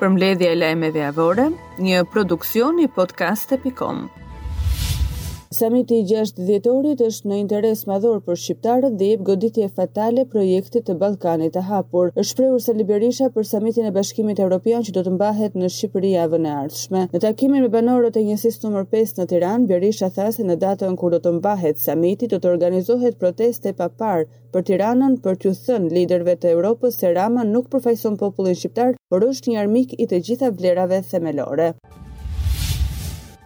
Përmledhja e lajmeve javore, një produksion i podcast.com. Samiti i 6 dhjetorit është në interes madhor për shqiptarët dhe jep goditje fatale projektit të Ballkanit të Hapur. Është shprehur Sali Berisha për samitin e Bashkimit Evropian që do të mbahet në Shqipëri javën e ardhshme. Në takimin me banorët e njësisë numër pesë në Tiranë, Berisha tha se në datën kur do të mbahet samiti do të organizohet protestë e paparë për Tiranën për t'ju thënë liderëve të Evropës se Rama nuk përfaqëson popullin shqiptar, por është një armik i të gjitha vlerave themelore.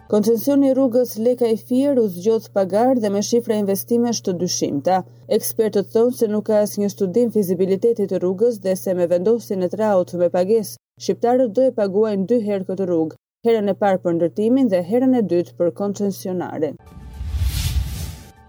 Koncensioni i rrugës Lekaj-Fier u zgjodh pa garë dhe me shifra investimesh të dyshimta. Ekspertët thonë se nuk ka asnjë studim fizibiliteti të rrugës dhe se me vendosjen e traut me pagesë Shqiptarët do e paguajnë dy herë këtë rrugë, herën e parë për ndërtimin dhe herën e dytë për koncensionarin.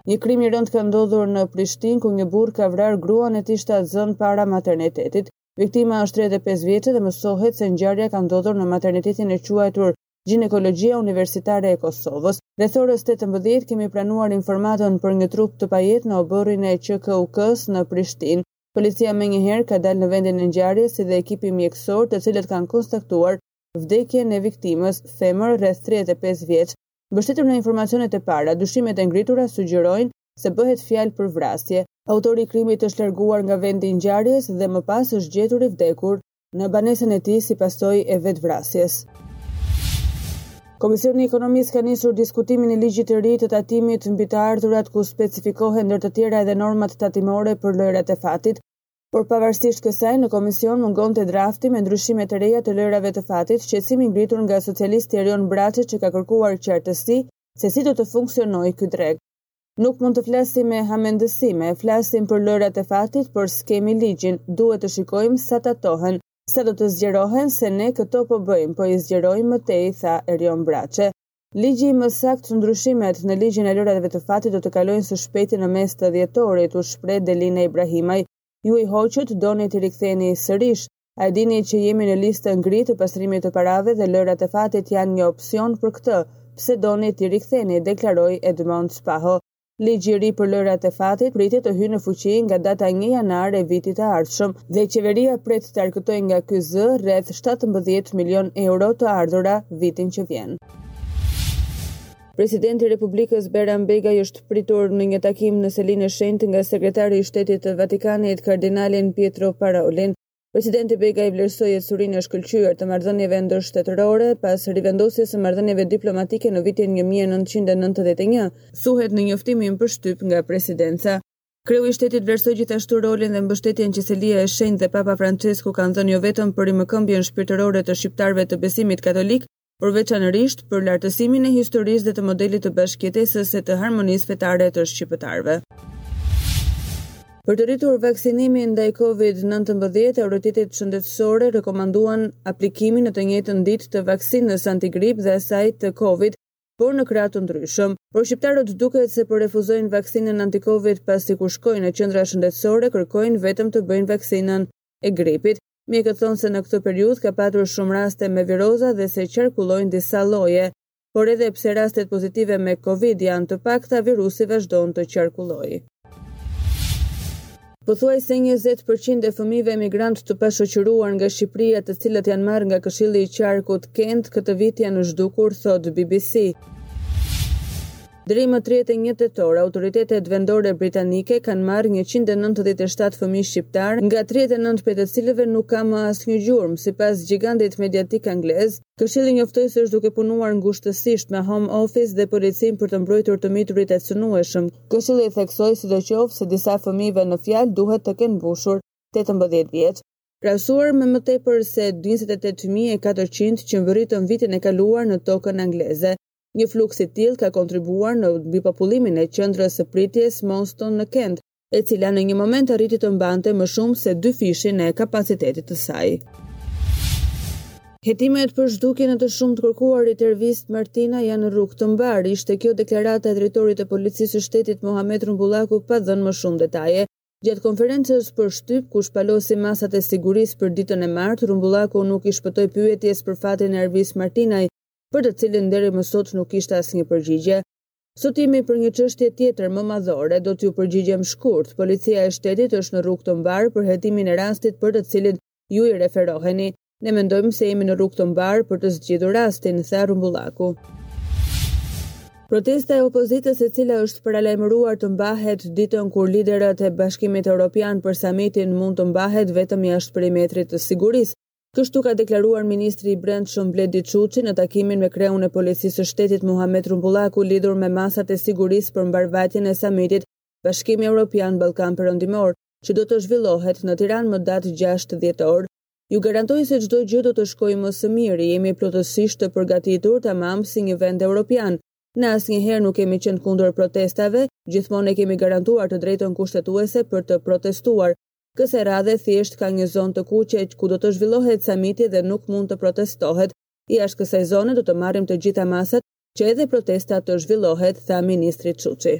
Një krim i rëndë ka ndodhur në Prishtinë, ku një burrë ka vrarë gruan e tij shtatzënë para maternitetit. Viktima është tridhjetë e pesë vjeçe dhe mësohet se ngjarja ka ndodhur në maternitetin e quajtur Gjinekologjia Universitare e Kosovës. Rreth orës tetëmbëdhjetë kemi pranuar informatën për një trup të pajetë në oborrin e QKUK-së në Prishtinë. Policia menjëherë ka dalë në vendin e ngjarjes si dhe ekipi mjekësor të cilët kanë konstatuar vdekjen e viktimës, femër rreth tridhjetë e pesë vjeç. Mbështetur në informacionet e para, dyshimet e ngritura sugjerojnë se bëhet fjalë për vrasje. Autori i krimit është larguar nga vendi i ngjarjes dhe më pas është gjetur i vdekur. në banesën e tij si pasojë e vetëvrasjes. Komisioni i Ekonomisë ka nisur diskutimin e ligjit të ri të tatimit mbi të ardhurat ku specifikohen ndër të tjera edhe normat tatimore për lojërat e fatit. Por pavarësisht kësaj, në komision mungonte drafti me ndryshime të reja të lojërave të fatit, shqetësim i ngritur nga socialisti Erion Braçe që ka kërkuar qartësi se si do të funksionojë ky treg. Nuk mund të flasim me hamendësime, flasim për lojërat e fatit, por s'kemi ligjin, duhet të shikojmë sa tatohen, sa do të zgjerohen se ne këto po bëjmë, po i zgjerojmë më tej, tha Erion Braçe. Ligji më saktë ndryshimet në ligjin e lojërave të fatit do të kalojnë së shpejti në mes të dhjetorit, u shpreh Delina Ibrahimaj. Ju i hoqët, doni t'i riktheni sërish, A e dini që jemi në listën gri të pastrimit të parave dhe lojrat e fatit janë një opsion për këtë, pse doni t'i riktheni, deklaroi Edmond Spaho. Ligji i ri për lojrat e fatit pritet të hyjë në fuqi nga data një janar e vitit të ardhshëm dhe qeveria pret të arkëtojë nga ky zë rreth shtatëmbëdhjetë milionë euro të ardhura vitin që vjen. Presidenti i Republikës Bajram Begaj është pritur në një takim në Selinë e Shenjtë nga Sekretari i Shtetit të Vatikanit, Kardinalin Pietro Parolin. Presidenti Begaj vlerësoi ecurinë e shkëlqyer të marrëdhënieve ndërshtetërore pas rivendosjes së marrëdhënieve diplomatike në vitin një mijë e nëntëqind e nëntëdhjetë e një, thuhet në njoftimin për shtyp nga Presidenca. Kreu i shtetit vlerësoi gjithashtu rolin dhe mbështetjen që Selia e Shenjtë dhe Papa Françesku kanë dhënë jo vetëm për rimëkëmbjen shpirtërore të shqiptarëve të besimit katolik, por veçanërisht për lartësimin e historisë dhe të modelit të bashkëjetesës e të harmonisë fetare të shqiptarëve. Për të rritur vaksinimin ndaj COVID-19, autoritetet shëndetësore rekomanduan aplikimin në të njëjtën ditë të vaksinës antigrip dhe asaj të COVID, por në krahë të ndryshëm. Por shqiptarët duket se po refuzojnë vaksinën anti-COVID pasi kur shkojnë në qendra shëndetësore kërkojnë vetëm të bëjnë vaksinën e gripit. Mjekët thonë se në këtë periudhë ka patur shumë raste me viroza dhe se qarkullojnë disa lloje, por edhe pse rastet pozitive me Covid janë të pakta, virusi vazhdon të qarkullojë. Pothuajse njëzet për qind e fëmijëve emigrantë të pashoqëruar nga Shqipëria, të cilët janë marrë nga Këshilli i Qarkut Kent këtë vit janë zhdukur, thotë BBC. Deri më tridhjetë e një tetor, autoritetet vendore britanike kanë marrë njëqind e nëntëdhjetë e shtatë fëmijë shqiptarë, nga tridhjetë e nëntë prej të cilëve nuk ka më asnjë gjurmë, sipas gjigantit mediatik anglez. Këshilli njoftoi se është duke punuar ngushtësisht me Home Office dhe policinë për të mbrojtur të miturit e cënueshëm. Këshilli theksoi sidoqoftë se disa fëmijëve në fjalë duhet të kenë mbushur tetëmbëdhjetë vjet. Krahasuar me më tepër se njëzet e tetë mijë e katërqind që mbërritën vitin e kaluar në tokën angleze, Një fluks i tillë ka kontribuar në mbipopullimin e qendrës së pritjes Manston në Kent, e cila në një moment arriti të mbante më shumë se dyfishin e kapacitetit të saj. Hetimet për zhdukjen e të shumëkërkuarit Ervis Martinaj janë në rrugë të mbarë, ishte kjo deklarata e drejtorit të Policisë së Shtetit Muhamet Rrumbullaku pa dhënë më shumë detaje. Gjatë konferencës për shtyp, ku shpalosi masat e sigurisë për ditën e martë, Rrumbullaku nuk i shpëtoi pyetjes për fatin e Ervis Martinaj, për të cilin deri më sot nuk kishte asnjë përgjigje. Sot jemi për një çështje tjetër më madhore, do t'ju përgjigjem shkurt. Policia e Shtetit është në rrugë të mbarë për hetimin e rastit për të cilin ju i referoheni. Ne mendojmë se jemi në rrugë të mbarë për të zgjidhur rastin, tha Rrumbullaku. Protesta e opozitës e cila është paralajmëruar të mbahet ditën kur liderët e Bashkimit Europian për samitin mund të mbahet vetëm jashtë perimetrit të sigurisë, Kështu ka deklaruar ministri i Brendshëm Bledi Çuçi në takimin me kreun e Policisë së Shtetit Muhamet Rrumbullaku lidhur me masat e sigurisë për mbarëvajtjen e samitit Bashkimi Europian Ballkan Perëndimor, që do të zhvillohet në Tiranë më datë gjashtë dhjetor. Ju garantoj se çdo gjë do të shkojë më së miri, jemi plotësisht të përgatitur tamam si një vend europian. Ne asnjëherë nuk kemi qenë kundër protestave, gjithmonë e kemi garantuar të drejtën kushtetuese për të protestuar, Kësaj radhe thjesht ka një zonë të kuqe ku do të zhvillohet samiti dhe nuk mund të protestohet. Jashtë kësaj zone do të marrim të gjitha masat që edhe protesta të zhvillohet, tha ministri Çuçi.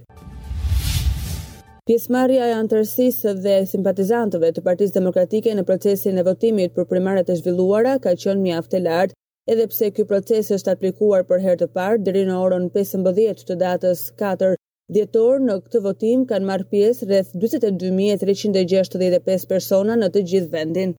Pjesëmarrja e anëtarësisë dhe simpatizantëve të Partisë Demokratike në procesin e votimit për primaret e zhvilluara ka qenë mjaft e lartë, edhe pse ky proces është aplikuar për herë të parë deri në orën pesëmbëdhjetë të datës katër Dhjetor, në këtë votim kanë marrë pjesë rreth dyzet e dy mijë e treqind e gjashtëdhjetë e pesë persona në të gjithë vendin.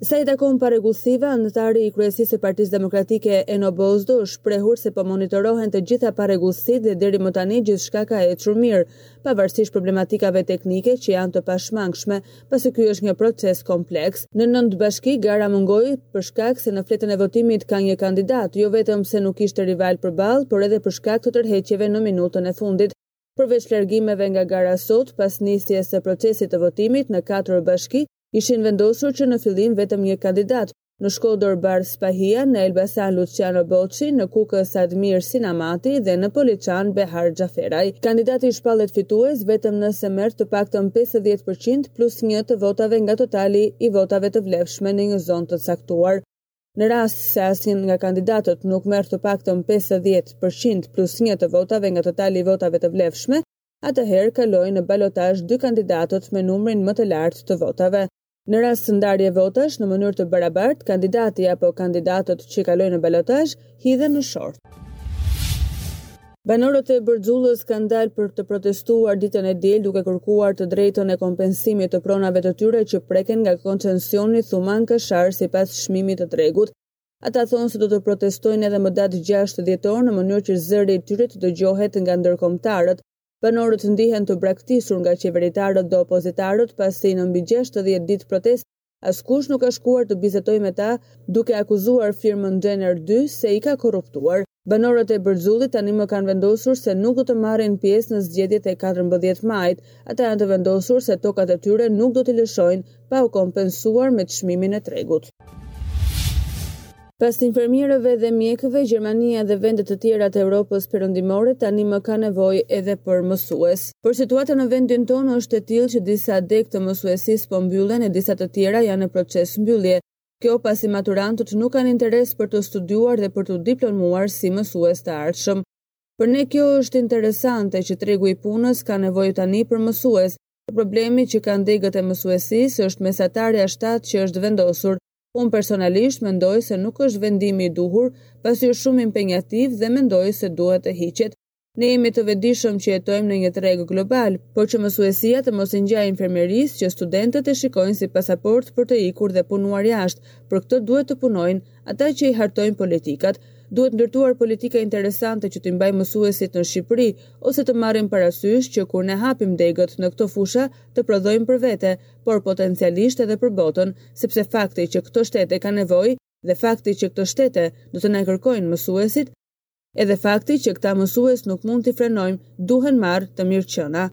Sa i takon parregullsive, anëtari i kryesisë së Partisë Demokratike Eno Bozdo është shprehur se po monitorohen të gjitha parregullsitë dhe deri më tani gjithçka ka ecur mirë, pavarësisht problematikave teknike që janë të pashmangshme, pasi ky është një proces kompleks. Në nëntë bashki gara mungoi për shkak se në fletën e votimit ka një kandidat, jo vetëm se nuk ishte rival përballë, por edhe për shkak të tërheqjeve në minutën e fundit. Përveç largimeve nga gara sot, pas nisjes së procesit të votimit në katër bashki, ishin vendosur që në fillim vetëm një kandidat, në Shkodër Bardh Spahia, në Elbasan Luçiano Boçi, në Kukës Admir Sinamati dhe në Poliçan Behar Xhaferaj. Kandidati shpallet fitues vetëm nëse merr të paktën pesëdhjetë për qind plus një të votave nga totali i votave të vlefshme në një zonë të caktuar. Në rast se asnjë nga kandidatët nuk merr të paktën pesëdhjetë për qind plus një të votave nga totali i votave të vlefshme, atëherë kalojnë në balotazh dy kandidatët me numrin më të lartë të votave. Në rast ndarje votash në mënyrë të barabartë, kandidati apo kandidatët që kalojnë në balotazh hidhen në short. Banorët e Bërxullës kanë dalë për të protestuar ditën e diel duke kërkuar të drejtën e kompensimit të pronave të tyre që preken nga koncensioni Thumanë Kashar sipas çmimit të tregut. Ata thonë se do të protestojnë edhe më datë 6 dhjetor në mënyrë që zëri i tyre të dëgjohet nga ndërkombëtarët, Banorët ndihen të braktisur nga qeveritarët dhe opozitarët pasi në mbi gjashtëdhjetë ditë protestë askush nuk ka shkuar të bisedojë me ta duke akuzuar firmën Gener dy se i ka korruptuar. Banorët e Bërxullës tanimë kanë vendosur se nuk do të marrin pjesë në zgjedhjet e katërmbëdhjetë majit. Ata janë të vendosur se tokat e tyre nuk do t'i lëshojnë. pa u kompensuar me çmimin e tregut. Pas infermierëve dhe mjekëve, Gjermania dhe vende të tjera të Evropës Perëndimore tani më ka nevojë edhe për mësues. Por situata në vendin tonë është e tillë që disa degë të mësuesisë po mbyllen e disa të tjera janë në proces mbyllje. Kjo pasi maturantët nuk kanë interes për të studiuar dhe për t'u diplomuar si mësues të ardhshëm. Për ne kjo është interesante që tregu i punës ka nevojë tani për mësues, Problemi që kanë degët e mësuesisë është mesatarja shtatë që është vendosur. Unë personalisht mendoj se nuk është vendimi i duhur, pasi është shumë impenjativ dhe mendoj se duhet të hiqet. Ne jemi të vetëdijshëm që jetojmë në një treg global, por që mësuesia të mos i ngjajë infermierisë që studentët e shikojnë si pasaportë për të ikur dhe punuar jashtë, për këtë duhet të punojnë, Ata që i hartojnë politikat, duhet ndërtuar politika interesante që t'i mbajmë mësuesit në Shqipëri, ose të marrim parasysh që kur ne hapim degët në këto fusha, të prodhojmë për vete, por potencialisht edhe për botën, sepse fakti që këto shtete kanë nevojë dhe fakti që këto shtete do të na kërkojnë mësuesit, edhe fakti që këta mësues nuk mund t'i frenojmë, duhen marrë të mirëqena.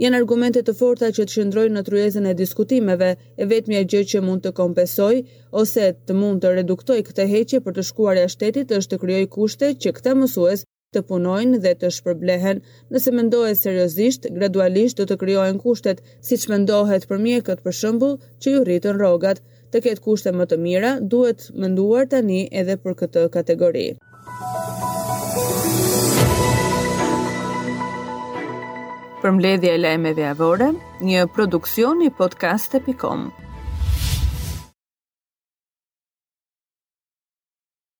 Janë argumente të forta që të qëndrojnë në tryezën e diskutimeve, e vetmja gjë që mund të kompensojë, ose të mund të reduktojë këtë heqje për të shkuar jashtë shtetit është të krijojë kushte që këta mësues të punojnë dhe të shpërblehen. Nëse mendohet seriozisht, gradualisht do të krijohen kushtet, siç mendohet për mjekët, për shembull, që iu rritën rrogat. të ketë kushte më të mira, duhet menduar tani edhe për këtë kategori. Përmbledhja e lajmeve javore, një produksion i podcast.com.